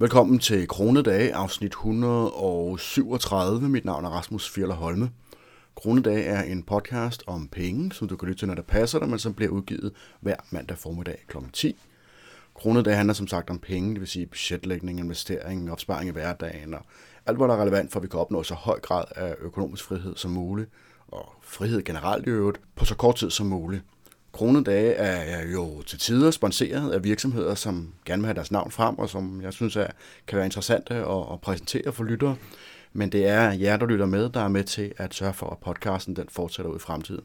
Velkommen til Kronedage, afsnit 137. Mit navn er Rasmus Fjeller Holme. Kronedage er en podcast om penge, som du kan lytte til, når det passer dig, men som bliver udgivet hver mandag formiddag kl. 10. Kronedage handler som sagt om penge, det vil sige budgetlægning, investering, opsparing i hverdagen og alt, hvad der er relevant for, at vi kan opnå så høj grad af økonomisk frihed som muligt, og frihed generelt i øvrigt, på så kort tid som muligt. Kronedage er jo til tider sponsoreret af virksomheder, som gerne vil have deres navn frem, og som jeg synes er, kan være interessante at, at præsentere for lyttere. Men det er jer, der lytter med, der er med til at sørge for, at podcasten den fortsætter ud i fremtiden.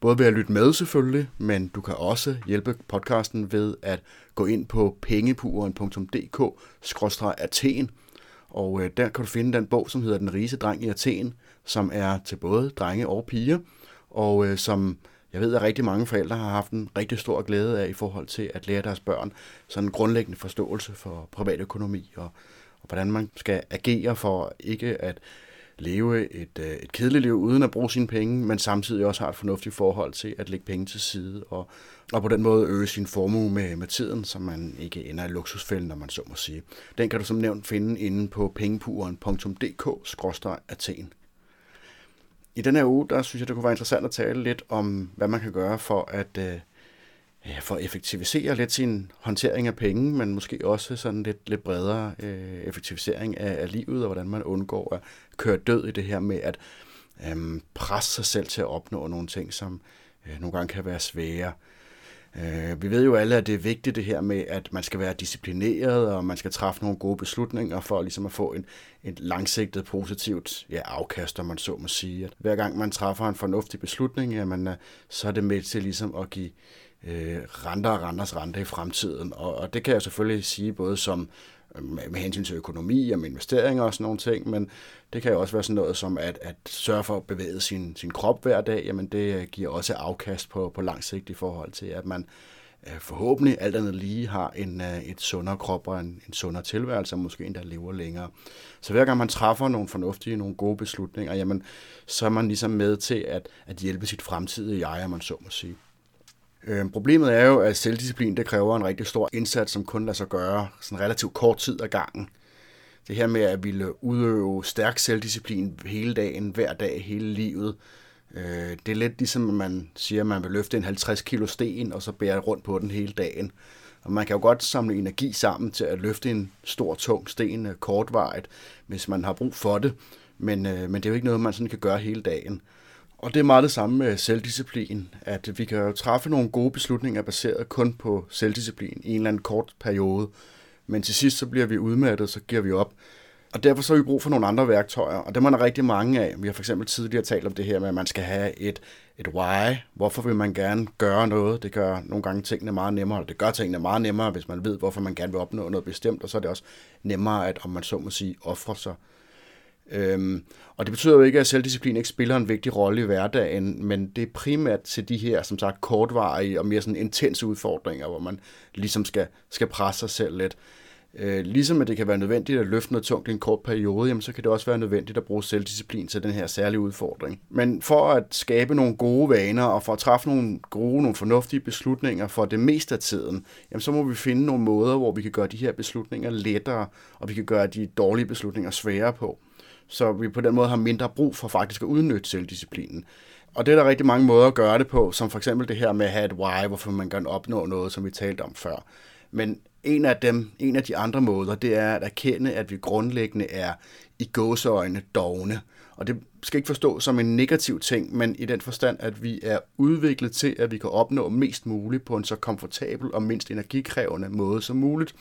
Både ved at lytte med selvfølgelig, men du kan også hjælpe podcasten ved at gå ind på pengepuren.dk-athen, og øh, der kan du finde den bog, som hedder Den rige dreng i Athen, som er til både drenge og piger, og øh, som jeg ved, at rigtig mange forældre har haft en rigtig stor glæde af i forhold til at lære deres børn sådan en grundlæggende forståelse for privatøkonomi og, og hvordan man skal agere for ikke at leve et, øh, et kedeligt liv uden at bruge sine penge, men samtidig også har et fornuftigt forhold til at lægge penge til side og, og på den måde øge sin formue med, med tiden, så man ikke ender i luksusfælden, når man så må sige. Den kan du som nævnt finde inde på pengepuren.dk-athen. I den her uge, der synes jeg, det kunne være interessant at tale lidt om, hvad man kan gøre for at, øh, for at effektivisere lidt sin håndtering af penge, men måske også sådan lidt, lidt bredere øh, effektivisering af, af livet, og hvordan man undgår at køre død i det her med at øh, presse sig selv til at opnå nogle ting, som øh, nogle gange kan være svære. Øh, Øh, vi ved jo alle, at det er vigtigt det her med, at man skal være disciplineret, og man skal træffe nogle gode beslutninger for ligesom at få en, et langsigtet positivt ja, afkast, om man så må sige. At hver gang man træffer en fornuftig beslutning, jamen, øh, så er det med til ligesom at give øh, renter og renters rente i fremtiden. Og, og det kan jeg selvfølgelig sige både som med hensyn til økonomi og investeringer og sådan nogle ting, men det kan jo også være sådan noget som at, at sørge for at bevæge sin, sin krop hver dag, jamen det øh, giver også afkast på, på lang sigt i forhold til, at man øh, forhåbentlig alt andet lige har en, øh, et sundere krop og en, en sundere tilværelse, og måske endda lever længere. Så hver gang man træffer nogle fornuftige, nogle gode beslutninger, jamen, så er man ligesom med til at, at hjælpe sit fremtidige jeg, om man så må sige. Øh, problemet er jo, at selvdisciplin det kræver en rigtig stor indsats, som kun lader sig gøre sådan relativt kort tid ad gangen. Det her med at ville udøve stærk selvdisciplin hele dagen, hver dag, hele livet, øh, det er lidt ligesom, at man siger, at man vil løfte en 50 kilo sten, og så bære rundt på den hele dagen. Og man kan jo godt samle energi sammen til at løfte en stor, tung sten øh, kortvarigt, hvis man har brug for det. Men, øh, men det er jo ikke noget, man sådan kan gøre hele dagen. Og det er meget det samme med selvdisciplin, at vi kan jo træffe nogle gode beslutninger baseret kun på selvdisciplin i en eller anden kort periode, men til sidst så bliver vi udmattet, så giver vi op. Og derfor så har vi brug for nogle andre værktøjer, og dem er der rigtig mange af. Vi har for eksempel tidligere talt om det her med, at man skal have et, et why. Hvorfor vil man gerne gøre noget? Det gør nogle gange tingene meget nemmere, eller det gør tingene meget nemmere, hvis man ved, hvorfor man gerne vil opnå noget bestemt, og så er det også nemmere, at om man så må sige, ofre sig Øhm, og det betyder jo ikke, at selvdisciplin ikke spiller en vigtig rolle i hverdagen, men det er primært til de her, som sagt, kortvarige og mere sådan intense udfordringer, hvor man ligesom skal, skal presse sig selv lidt. Øh, ligesom at det kan være nødvendigt at løfte noget tungt i en kort periode, jamen, så kan det også være nødvendigt at bruge selvdisciplin til den her særlige udfordring. Men for at skabe nogle gode vaner og for at træffe nogle gode, nogle fornuftige beslutninger for det meste af tiden, jamen, så må vi finde nogle måder, hvor vi kan gøre de her beslutninger lettere, og vi kan gøre de dårlige beslutninger sværere på så vi på den måde har mindre brug for faktisk at udnytte selvdisciplinen. Og det er der rigtig mange måder at gøre det på, som for eksempel det her med at have et why, hvorfor man kan opnå noget, som vi talte om før. Men en af dem, en af de andre måder, det er at erkende, at vi grundlæggende er i gåseøjne dogne. Og det skal ikke forstås som en negativ ting, men i den forstand, at vi er udviklet til, at vi kan opnå mest muligt på en så komfortabel og mindst energikrævende måde som muligt.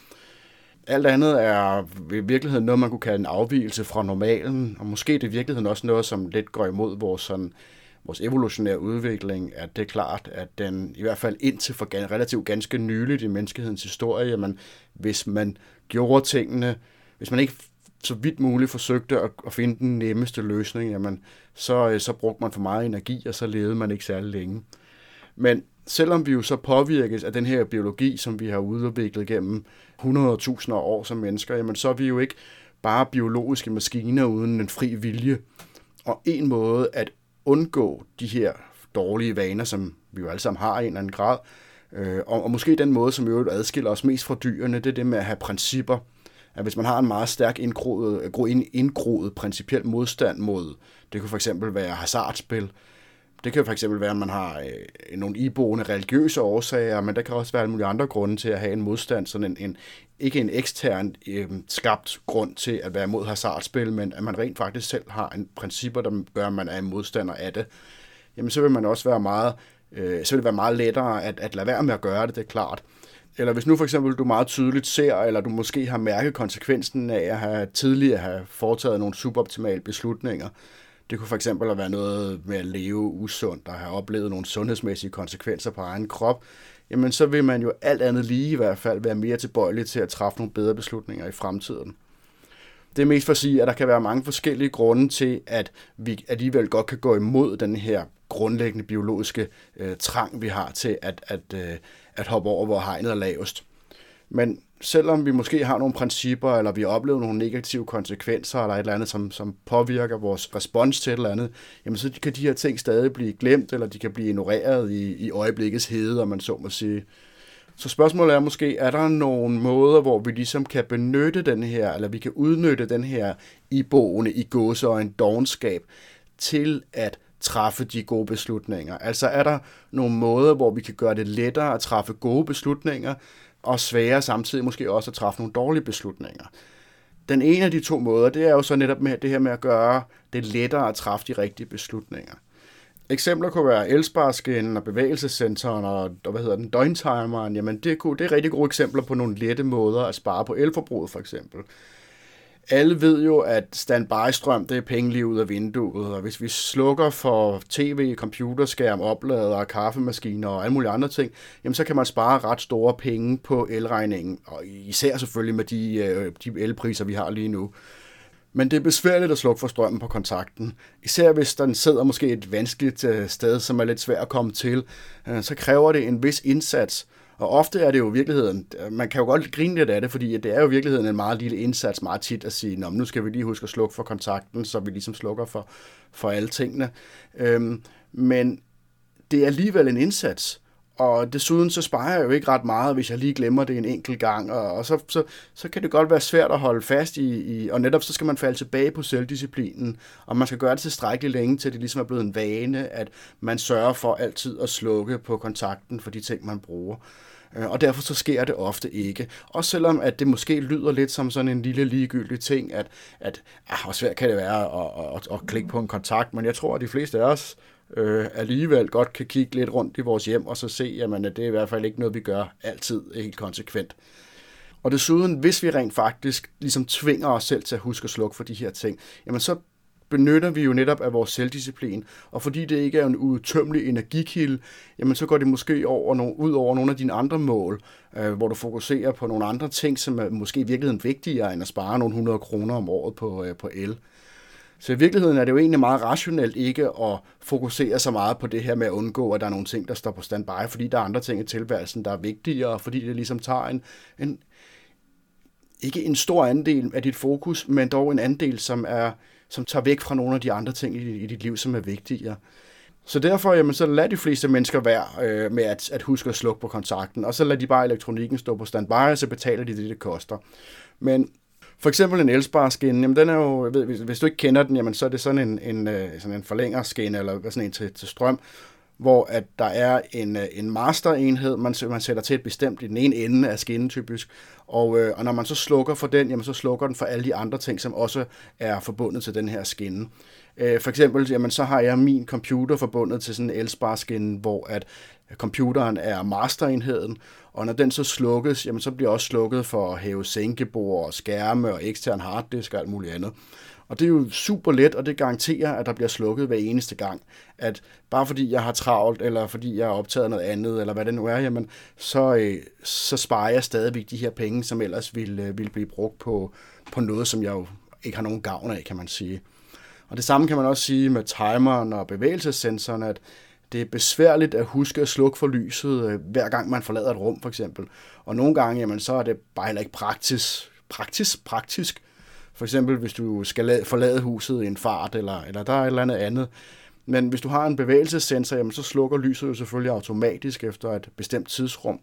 Alt andet er i virkeligheden noget, man kunne kalde en afvielse fra normalen, og måske det i virkeligheden også noget, som lidt går imod vores, sådan, vores evolutionære udvikling, at det er klart, at den i hvert fald indtil for relativt ganske nyligt i menneskehedens historie, man, hvis man gjorde tingene, hvis man ikke så vidt muligt forsøgte at, at finde den nemmeste løsning, jamen, så, øh, så brugte man for meget energi, og så levede man ikke særlig længe. Men selvom vi jo så påvirkes af den her biologi, som vi har udviklet gennem 100.000 år som mennesker, jamen så er vi jo ikke bare biologiske maskiner uden en fri vilje. Og en måde at undgå de her dårlige vaner, som vi jo alle sammen har i en eller anden grad, øh, og, og måske den måde, som jo adskiller os mest fra dyrene, det er det med at have principper. at hvis man har en meget stærk indgroet, indgroet principiel modstand mod, det kunne for eksempel være hasardspil, det kan for eksempel være, at man har øh, nogle iboende religiøse årsager, men der kan også være alle mulige andre grunde til at have en modstand, sådan en, en ikke en ekstern øh, skabt grund til at være imod hasardspil, men at man rent faktisk selv har en principper, der gør, at man er en modstander af det. Jamen så vil man også være meget, øh, så vil det være meget lettere at, at lade være med at gøre det, det er klart. Eller hvis nu for eksempel du meget tydeligt ser, eller du måske har mærket konsekvensen af at have tidligere have foretaget nogle suboptimale beslutninger, det kunne for eksempel være noget med at leve usundt og have oplevet nogle sundhedsmæssige konsekvenser på egen krop, jamen så vil man jo alt andet lige i hvert fald være mere tilbøjelig til at træffe nogle bedre beslutninger i fremtiden. Det er mest for at sige, at der kan være mange forskellige grunde til, at vi alligevel godt kan gå imod den her grundlæggende biologiske øh, trang, vi har til at, at, øh, at hoppe over, hvor hegnet er lavest. Men selvom vi måske har nogle principper, eller vi oplever nogle negative konsekvenser, eller et eller andet, som, som påvirker vores respons til et eller andet, jamen så kan de her ting stadig blive glemt, eller de kan blive ignoreret i, i øjeblikkets hede, om man så må sige. Så spørgsmålet er måske, er der nogle måder, hvor vi ligesom kan benytte den her, eller vi kan udnytte den her iboende i gåse og en dogenskab til at træffe de gode beslutninger? Altså er der nogle måder, hvor vi kan gøre det lettere at træffe gode beslutninger, og svære samtidig måske også at træffe nogle dårlige beslutninger. Den ene af de to måder, det er jo så netop med det her med at gøre det lettere at træffe de rigtige beslutninger. Eksempler kunne være elsparskinnen og bevægelsescensoren og, og hvad hedder den, døgntimeren. Jamen det, kunne, det er rigtig gode eksempler på nogle lette måder at spare på elforbruget for eksempel alle ved jo, at standby-strøm, det er penge lige ud af vinduet, og hvis vi slukker for tv, computerskærm, oplader kaffemaskiner og alle mulige andre ting, jamen så kan man spare ret store penge på elregningen, og især selvfølgelig med de, øh, de elpriser, vi har lige nu. Men det er besværligt at slukke for strømmen på kontakten. Især hvis den sidder måske et vanskeligt øh, sted, som er lidt svært at komme til, øh, så kræver det en vis indsats, og ofte er det jo i virkeligheden, man kan jo godt grine lidt af det, fordi det er jo i virkeligheden en meget lille indsats, meget tit at sige, Nå, nu skal vi lige huske at slukke for kontakten, så vi ligesom slukker for, for alle tingene. Øhm, men det er alligevel en indsats, og desuden så sparer jeg jo ikke ret meget, hvis jeg lige glemmer det en enkelt gang, og, og så, så, så kan det godt være svært at holde fast i, i, og netop så skal man falde tilbage på selvdisciplinen, og man skal gøre det tilstrækkeligt længe, til det ligesom er blevet en vane, at man sørger for altid at slukke på kontakten for de ting, man bruger. Øh, og derfor så sker det ofte ikke. Og selvom at det måske lyder lidt som sådan en lille ligegyldig ting, at, at ah, hvor svært kan det være at, at, at, at klikke på en kontakt, men jeg tror, at de fleste af os øh, alligevel godt kan kigge lidt rundt i vores hjem og så se, jamen, at det er i hvert fald ikke noget, vi gør altid helt konsekvent. Og desuden, hvis vi rent faktisk ligesom tvinger os selv til at huske at slukke for de her ting, jamen så benytter vi jo netop af vores selvdisciplin, og fordi det ikke er en udtømmelig energikilde, jamen så går det måske over no, ud over nogle af dine andre mål, øh, hvor du fokuserer på nogle andre ting, som er måske i virkeligheden vigtigere end at spare nogle 100 kroner om året på, øh, på el. Så i virkeligheden er det jo egentlig meget rationelt ikke at fokusere så meget på det her med at undgå, at der er nogle ting, der står på standby, fordi der er andre ting i tilværelsen, der er vigtigere, fordi det ligesom tager en, en ikke en stor andel af dit fokus, men dog en andel, som er som tager væk fra nogle af de andre ting i, i dit liv, som er vigtigere. Så derfor, jamen, så lad de fleste mennesker være øh, med at, at huske at slukke på kontakten, og så lad de bare elektronikken stå på standby, og så betaler de det, det koster. Men for eksempel en elsparskin, jamen den er jo, ved, hvis, hvis du ikke kender den, jamen så er det sådan en, en, øh, sådan en forlængerskin, eller sådan en til, til strøm, hvor at der er en, øh, en masterenhed, man, man sætter til et bestemt i den ene ende af skinnen typisk, og, øh, og når man så slukker for den, jamen så slukker den for alle de andre ting, som også er forbundet til den her skinne. Øh, for eksempel, jamen så har jeg min computer forbundet til sådan en elsparskin, hvor at computeren er masterenheden, og når den så slukkes, jamen så bliver også slukket for at hæve sænkebord og skærme og ekstern harddisk og alt muligt andet. Og det er jo super let, og det garanterer, at der bliver slukket hver eneste gang. At bare fordi jeg har travlt, eller fordi jeg har optaget noget andet, eller hvad det nu er, jamen, så, øh, så sparer jeg stadigvæk de her penge, som ellers ville, øh, ville blive brugt på, på noget, som jeg jo ikke har nogen gavn af, kan man sige. Og det samme kan man også sige med timeren og bevægelsessensoren, at det er besværligt at huske at slukke for lyset, øh, hver gang man forlader et rum, for eksempel. Og nogle gange, jamen, så er det bare heller ikke praktisk, praktisk, praktisk for eksempel, hvis du skal forlade huset i en fart, eller, eller der er et eller andet andet. Men hvis du har en bevægelsessensor, jamen, så slukker lyset jo selvfølgelig automatisk efter et bestemt tidsrum.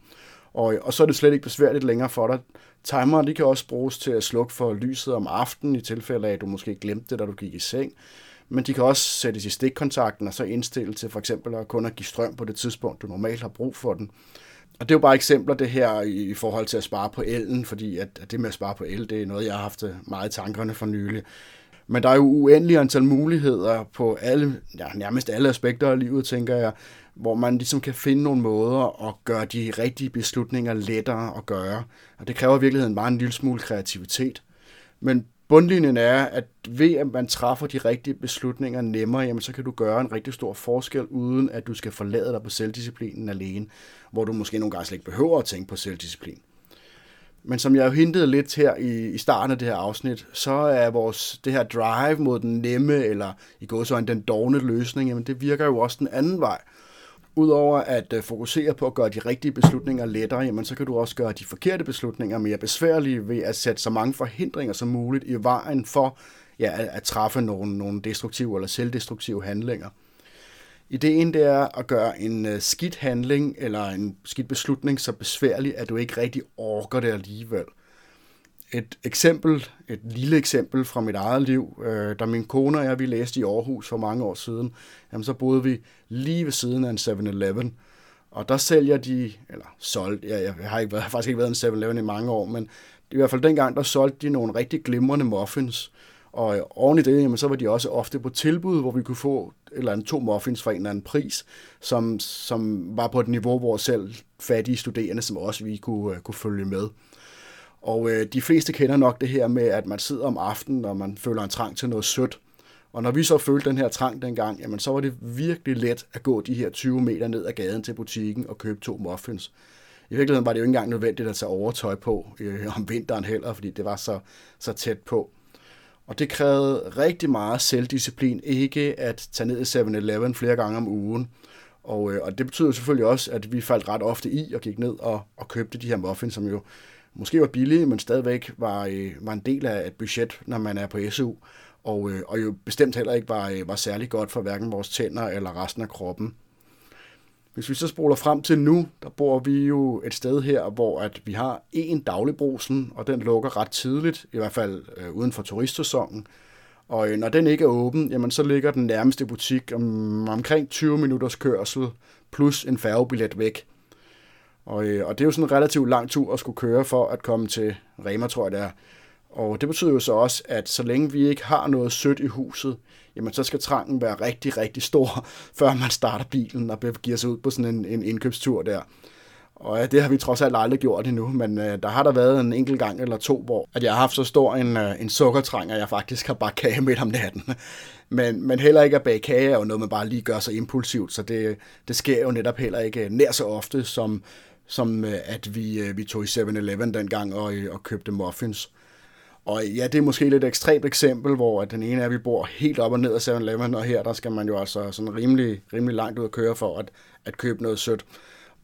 Og, og så er det slet ikke besværligt længere for dig. Timer, de kan også bruges til at slukke for lyset om aftenen, i tilfælde af, at du måske glemte det, da du gik i seng. Men de kan også sættes i stikkontakten og så indstille til for eksempel at kun at give strøm på det tidspunkt, du normalt har brug for den. Og det er jo bare eksempler det her i forhold til at spare på elen, fordi at det med at spare på el, det er noget, jeg har haft øh, meget i tankerne for nylig. Men der er jo uendelige antal muligheder på alle, ja, nærmest alle aspekter af livet, tænker jeg, hvor man ligesom kan finde nogle måder at gøre de rigtige beslutninger lettere at gøre. Og det kræver i virkeligheden bare en lille smule kreativitet. Men bundlinjen er, at ved at man træffer de rigtige beslutninger nemmere, jamen så kan du gøre en rigtig stor forskel, uden at du skal forlade dig på selvdisciplinen alene, hvor du måske nogle gange slet ikke behøver at tænke på selvdisciplin. Men som jeg jo hintede lidt her i, i starten af det her afsnit, så er vores det her drive mod den nemme, eller i går så den dogne løsning, jamen det virker jo også den anden vej. Udover at øh, fokusere på at gøre de rigtige beslutninger lettere, jamen så kan du også gøre de forkerte beslutninger mere besværlige ved at sætte så mange forhindringer som muligt i vejen for ja, at, at træffe nogle, nogle destruktive eller selvdestruktive handlinger. Ideen det er at gøre en øh, skidt handling eller en skidt beslutning så besværlig, at du ikke rigtig orker det alligevel. Et eksempel, et lille eksempel fra mit eget liv, øh, da min kone og jeg vi læste i Aarhus for mange år siden, jamen så boede vi lige ved siden af en 7-Eleven, og der sælger de, eller solgt, ja, jeg har ikke været, faktisk ikke været en 7-Eleven i mange år, men i hvert fald dengang, der solgte de nogle rigtig glimrende muffins, og oven i det, jamen, så var de også ofte på tilbud, hvor vi kunne få et eller andet to muffins for en eller anden pris, som, som var på et niveau, hvor selv fattige studerende som også vi kunne, øh, kunne følge med. Og øh, de fleste kender nok det her med, at man sidder om aftenen, og man føler en trang til noget sødt. Og når vi så følte den her trang dengang, jamen så var det virkelig let at gå de her 20 meter ned ad gaden til butikken og købe to muffins. I virkeligheden var det jo ikke engang nødvendigt at tage overtøj på øh, om vinteren heller, fordi det var så, så tæt på. Og det krævede rigtig meget selvdisciplin, ikke at tage ned i 7-Eleven flere gange om ugen. Og, øh, og det betyder selvfølgelig også, at vi faldt ret ofte i og gik ned og, og købte de her muffins, som jo måske var billige, men stadigvæk var, øh, var en del af et budget, når man er på SU. Og, øh, og jo bestemt heller ikke var, øh, var særlig godt for hverken vores tænder eller resten af kroppen. Hvis vi så spoler frem til nu, der bor vi jo et sted her, hvor at vi har en dagligbrusen, og den lukker ret tidligt, i hvert fald øh, uden for turistsæsonen. Og øh, når den ikke er åben, jamen så ligger den nærmeste butik om, omkring 20 minutters kørsel, plus en færgebillet væk. Og, øh, og det er jo sådan en relativt lang tur at skulle køre for at komme til Rema, tror jeg det er. Og det betyder jo så også, at så længe vi ikke har noget sødt i huset, jamen så skal trangen være rigtig, rigtig stor, før man starter bilen og giver sig ud på sådan en, en indkøbstur der. Og ja, det har vi trods alt aldrig gjort endnu, men øh, der har der været en enkelt gang eller to, hvor at jeg har haft så stor en, øh, en sukkertrang, at jeg faktisk har bare kage med om natten. Men, men heller ikke at bage kage er jo noget, man bare lige gør så impulsivt, så det, det sker jo netop heller ikke øh, nær så ofte, som, som øh, at vi, øh, vi tog i 7-Eleven dengang og, øh, og købte muffins. Og ja, det er måske et lidt ekstremt eksempel, hvor at den ene er, vi bor helt op og ned af 7-Eleven, og her der skal man jo altså sådan rimelig, rimelig langt ud at køre for at, at købe noget sødt.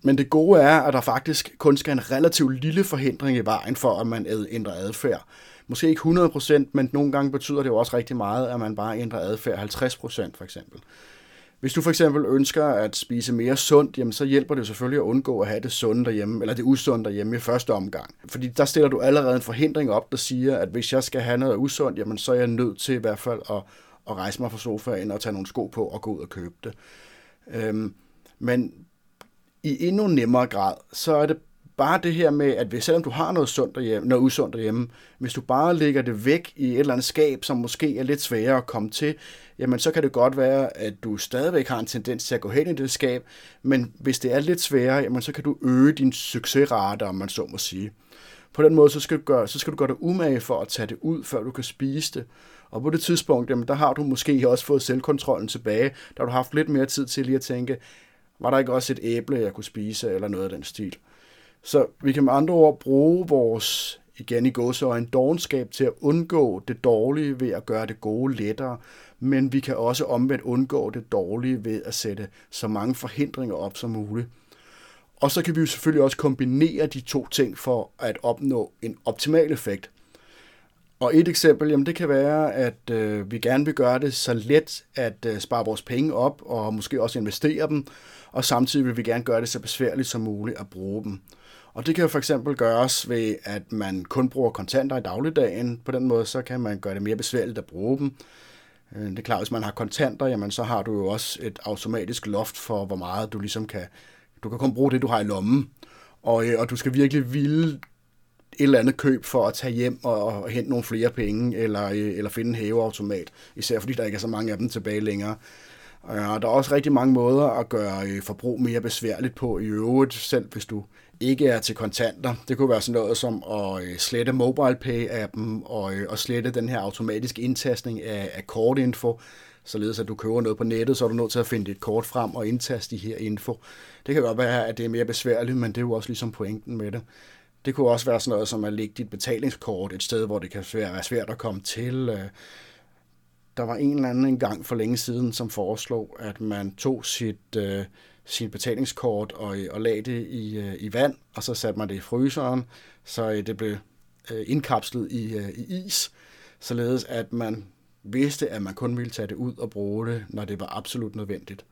Men det gode er, at der faktisk kun skal en relativt lille forhindring i vejen for, at man ændrer adfærd. Måske ikke 100%, men nogle gange betyder det jo også rigtig meget, at man bare ændrer adfærd 50% for eksempel. Hvis du for eksempel ønsker at spise mere sundt, jamen så hjælper det selvfølgelig at undgå at have det sunde derhjemme, eller det usunde derhjemme i første omgang. Fordi der stiller du allerede en forhindring op, der siger, at hvis jeg skal have noget usundt, jamen så er jeg nødt til i hvert fald at, at rejse mig fra sofaen og tage nogle sko på og gå ud og købe det. Øhm, men i endnu nemmere grad, så er det bare det her med, at hvis, selvom du har noget, sundt derhjemme, noget usundt derhjemme, hvis du bare lægger det væk i et eller andet skab, som måske er lidt sværere at komme til, jamen så kan det godt være, at du stadigvæk har en tendens til at gå hen i det skab, men hvis det er lidt sværere, jamen så kan du øge din succesrate, om man så må sige. På den måde, så skal, du gøre, så skal du gøre dig umage for at tage det ud, før du kan spise det. Og på det tidspunkt, jamen, der har du måske også fået selvkontrollen tilbage, der har du haft lidt mere tid til lige at tænke, var der ikke også et æble, jeg kunne spise, eller noget af den stil. Så vi kan med andre ord bruge vores, igen i gåseøjne, dogenskab til at undgå det dårlige ved at gøre det gode lettere, men vi kan også omvendt undgå det dårlige ved at sætte så mange forhindringer op som muligt. Og så kan vi jo selvfølgelig også kombinere de to ting for at opnå en optimal effekt. Og et eksempel, jamen det kan være, at øh, vi gerne vil gøre det så let at øh, spare vores penge op og måske også investere dem, og samtidig vil vi gerne gøre det så besværligt som muligt at bruge dem. Og det kan for eksempel gøres ved, at man kun bruger kontanter i dagligdagen. På den måde, så kan man gøre det mere besværligt at bruge dem. Øh, det er klart, hvis man har kontanter, jamen så har du jo også et automatisk loft for, hvor meget du ligesom kan... Du kan kun bruge det, du har i lommen. Og, øh, og du skal virkelig ville et eller andet køb for at tage hjem og, og hente nogle flere penge, eller, øh, eller finde en hæveautomat, især fordi der ikke er så mange af dem tilbage længere. Og der er også rigtig mange måder at gøre forbrug mere besværligt på i øvrigt, selv hvis du ikke er til kontanter. Det kunne være sådan noget som at øh, slette MobilePay-appen og, øh, og slette den her automatiske indtastning af, af kortinfo, således at du køber noget på nettet, så er du nødt til at finde dit kort frem og indtaste de her info. Det kan godt være, at det er mere besværligt, men det er jo også ligesom pointen med det. Det kunne også være sådan noget som at lægge dit betalingskort et sted, hvor det kan være svært at komme til. Øh. Der var en eller anden en gang for længe siden, som foreslog, at man tog sit, øh, sit betalingskort og, og lagde det i, øh, i vand, og så satte man det i fryseren, så øh, det blev øh, indkapslet i, i is, således at man vidste, at man kun ville tage det ud og bruge det, når det var absolut nødvendigt.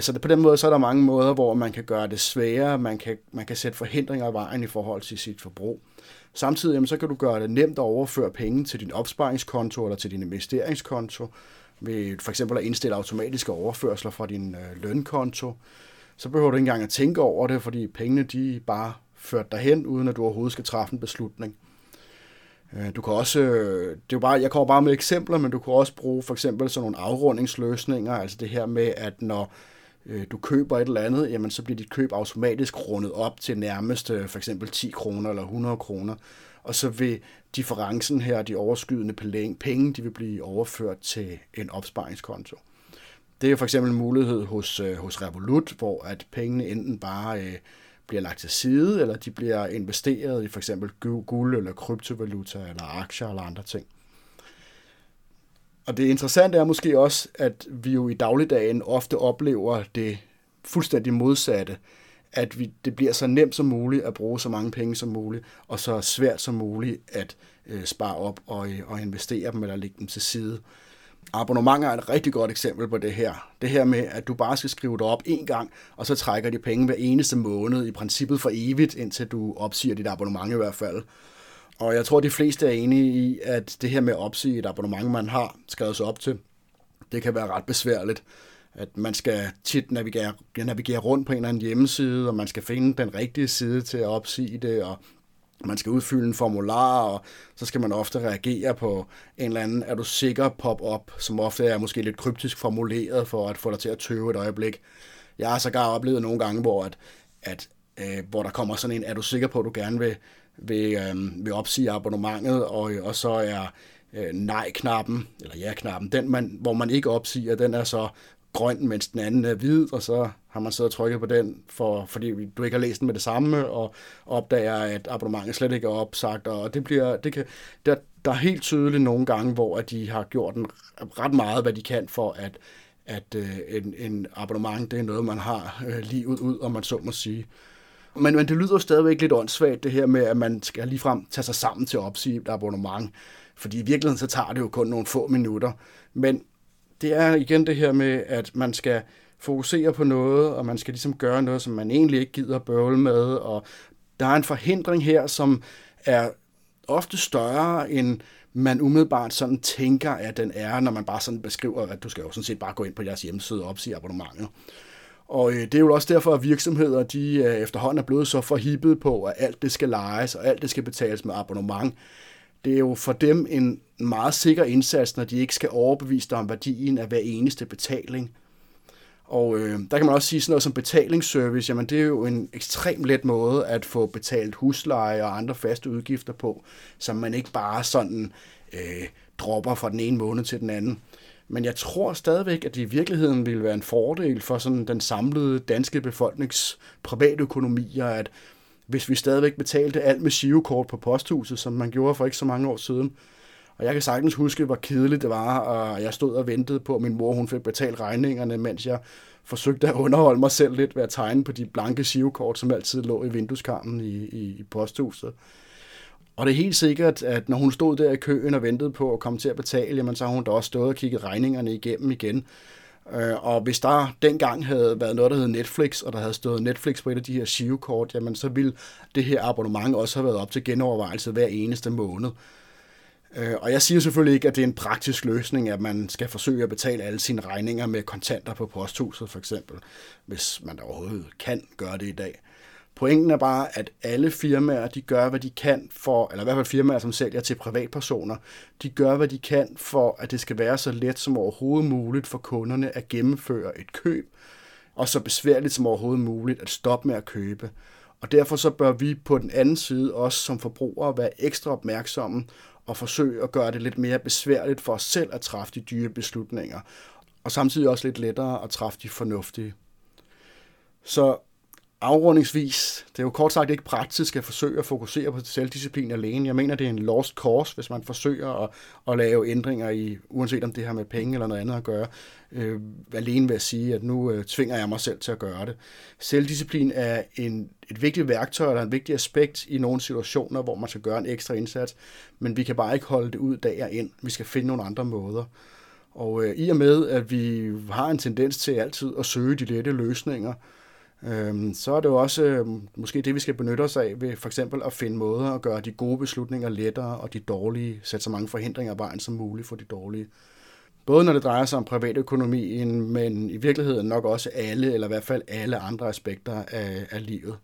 Så det, på den måde så er der mange måder, hvor man kan gøre det sværere, man kan, man kan sætte forhindringer i vejen i forhold til sit forbrug. Samtidig jamen, så kan du gøre det nemt at overføre penge til din opsparingskonto eller til din investeringskonto, ved for eksempel at indstille automatiske overførsler fra din øh, lønkonto, så behøver du ikke engang at tænke over det, fordi pengene de bare ført derhen, uden at du overhovedet skal træffe en beslutning. Øh, du kan også, øh, det er jo bare, jeg kommer bare med eksempler, men du kan også bruge for eksempel sådan nogle afrundingsløsninger, altså det her med, at når øh, du køber et eller andet, jamen så bliver dit køb automatisk rundet op til nærmest øh, for eksempel 10 kroner eller 100 kroner, og så vil differencen her, de overskydende penge, de vil blive overført til en opsparingskonto. Det er for eksempel en mulighed hos, øh, hos Revolut, hvor at pengene enten bare øh, bliver lagt til side, eller de bliver investeret i for eksempel guld eller kryptovaluta eller aktier eller andre ting. Og det interessante er måske også, at vi jo i dagligdagen ofte oplever det fuldstændig modsatte, at vi, det bliver så nemt som muligt at bruge så mange penge som muligt, og så svært som muligt at øh, spare op og, øh, og investere dem eller lægge dem til side. Abonnementer er et rigtig godt eksempel på det her. Det her med, at du bare skal skrive dig op en gang, og så trækker de penge hver eneste måned, i princippet for evigt, indtil du opsiger dit abonnement i hvert fald. Og jeg tror, de fleste er enige i, at det her med at opsige et abonnement, man har skrevet sig op til, det kan være ret besværligt at man skal tit navigere, navigere rundt på en eller anden hjemmeside, og man skal finde den rigtige side til at opsige det, og man skal udfylde en formular, og så skal man ofte reagere på en eller anden, er du sikker pop-up, som ofte er måske lidt kryptisk formuleret for at få dig til at tøve et øjeblik. Jeg har sågar oplevet nogle gange, hvor, at, at, øh, hvor der kommer sådan en, er du sikker på, at du gerne vil, vil, øh, vil opsige abonnementet, og, og så er øh, nej-knappen, eller ja-knappen, den man, hvor man ikke opsiger, den er så grøn, mens den anden er hvid, og så har man siddet og trykket på den, for, fordi du ikke har læst den med det samme, og opdager, at abonnementet slet ikke er opsagt, og det bliver, det kan, der, der er helt tydeligt nogle gange, hvor at de har gjort en, ret meget, hvad de kan for, at, at øh, en, en abonnement, det er noget, man har øh, livet ud, og man så må sige. Men, men det lyder jo stadigvæk lidt åndssvagt, det her med, at man skal ligefrem tage sig sammen til at opsige et abonnement. Fordi i virkeligheden, så tager det jo kun nogle få minutter. Men det er igen det her med, at man skal fokusere på noget, og man skal ligesom gøre noget, som man egentlig ikke gider bøvle med, og der er en forhindring her, som er ofte større, end man umiddelbart sådan tænker, at den er, når man bare sådan beskriver, at du skal jo sådan set bare gå ind på jeres hjemmeside og opsige abonnementet. Og øh, det er jo også derfor, at virksomheder de øh, efterhånden er blevet så forhippet på, at alt det skal lejes, og alt det skal betales med abonnement, det er jo for dem en meget sikker indsats, når de ikke skal overbevise dig om værdien af hver eneste betaling. Og øh, der kan man også sige sådan noget som betalingsservice, jamen det er jo en ekstremt let måde at få betalt husleje og andre faste udgifter på, som man ikke bare sådan øh, dropper fra den ene måned til den anden. Men jeg tror stadigvæk, at det i virkeligheden ville være en fordel for sådan den samlede danske befolknings private økonomier, at hvis vi stadigvæk betalte alt med girokort på posthuset, som man gjorde for ikke så mange år siden. Og jeg kan sagtens huske, hvor kedeligt det var, og jeg stod og ventede på, at min mor hun fik betalt regningerne, mens jeg forsøgte at underholde mig selv lidt ved at tegne på de blanke girokort, som altid lå i vindueskarmen i, i, i posthuset. Og det er helt sikkert, at når hun stod der i køen og ventede på at komme til at betale, jamen så har hun da også stået og kigget regningerne igennem igen. Øh, og hvis der dengang havde været noget, der hed Netflix, og der havde stået Netflix på et af de her Shio-kort, jamen så ville det her abonnement også have været op til genovervejelse hver eneste måned. Øh, og jeg siger selvfølgelig ikke, at det er en praktisk løsning, at man skal forsøge at betale alle sine regninger med kontanter på posthuset for eksempel, hvis man overhovedet kan gøre det i dag. Pointen er bare, at alle firmaer, de gør, hvad de kan for, eller i hvert fald firmaer, som sælger til privatpersoner, de gør, hvad de kan for, at det skal være så let som overhovedet muligt for kunderne at gennemføre et køb, og så besværligt som overhovedet muligt at stoppe med at købe. Og derfor så bør vi på den anden side også som forbrugere være ekstra opmærksomme og forsøge at gøre det lidt mere besværligt for os selv at træffe de dyre beslutninger, og samtidig også lidt lettere at træffe de fornuftige. Så afrundingsvis, det er jo kort sagt ikke praktisk at forsøge at fokusere på selvdisciplin alene. Jeg mener, det er en lost cause, hvis man forsøger at, at lave ændringer i, uanset om det har med penge eller noget andet at gøre, øh, alene ved at sige, at nu øh, tvinger jeg mig selv til at gøre det. Selvdisciplin er en, et vigtigt værktøj eller en vigtig aspekt i nogle situationer, hvor man skal gøre en ekstra indsats, men vi kan bare ikke holde det ud dag og ind. Vi skal finde nogle andre måder. Og øh, i og med, at vi har en tendens til altid at søge de lette løsninger, Øhm, så er det jo også øh, måske det, vi skal benytte os af ved for eksempel at finde måder at gøre de gode beslutninger lettere, og de dårlige, sætte så mange forhindringer af vejen som muligt for de dårlige. Både når det drejer sig om privatøkonomien, men i virkeligheden nok også alle, eller i hvert fald alle andre aspekter af, af livet.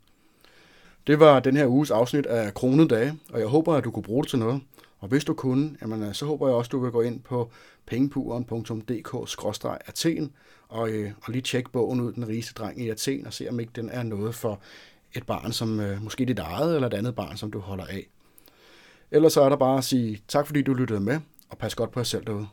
Det var den her uges afsnit af Kronedage, og jeg håber, at du kunne bruge det til noget. Og hvis du kunne, jamen, øh, så håber jeg også, at du vil gå ind på pengepuren.dk-athen og, øh, og lige tjekke bogen ud, Den rigeste dreng i Athen, og se om ikke den er noget for et barn, som øh, måske dit eget, eller et andet barn, som du holder af. Ellers så er der bare at sige tak, fordi du lyttede med, og pas godt på jer selv derude.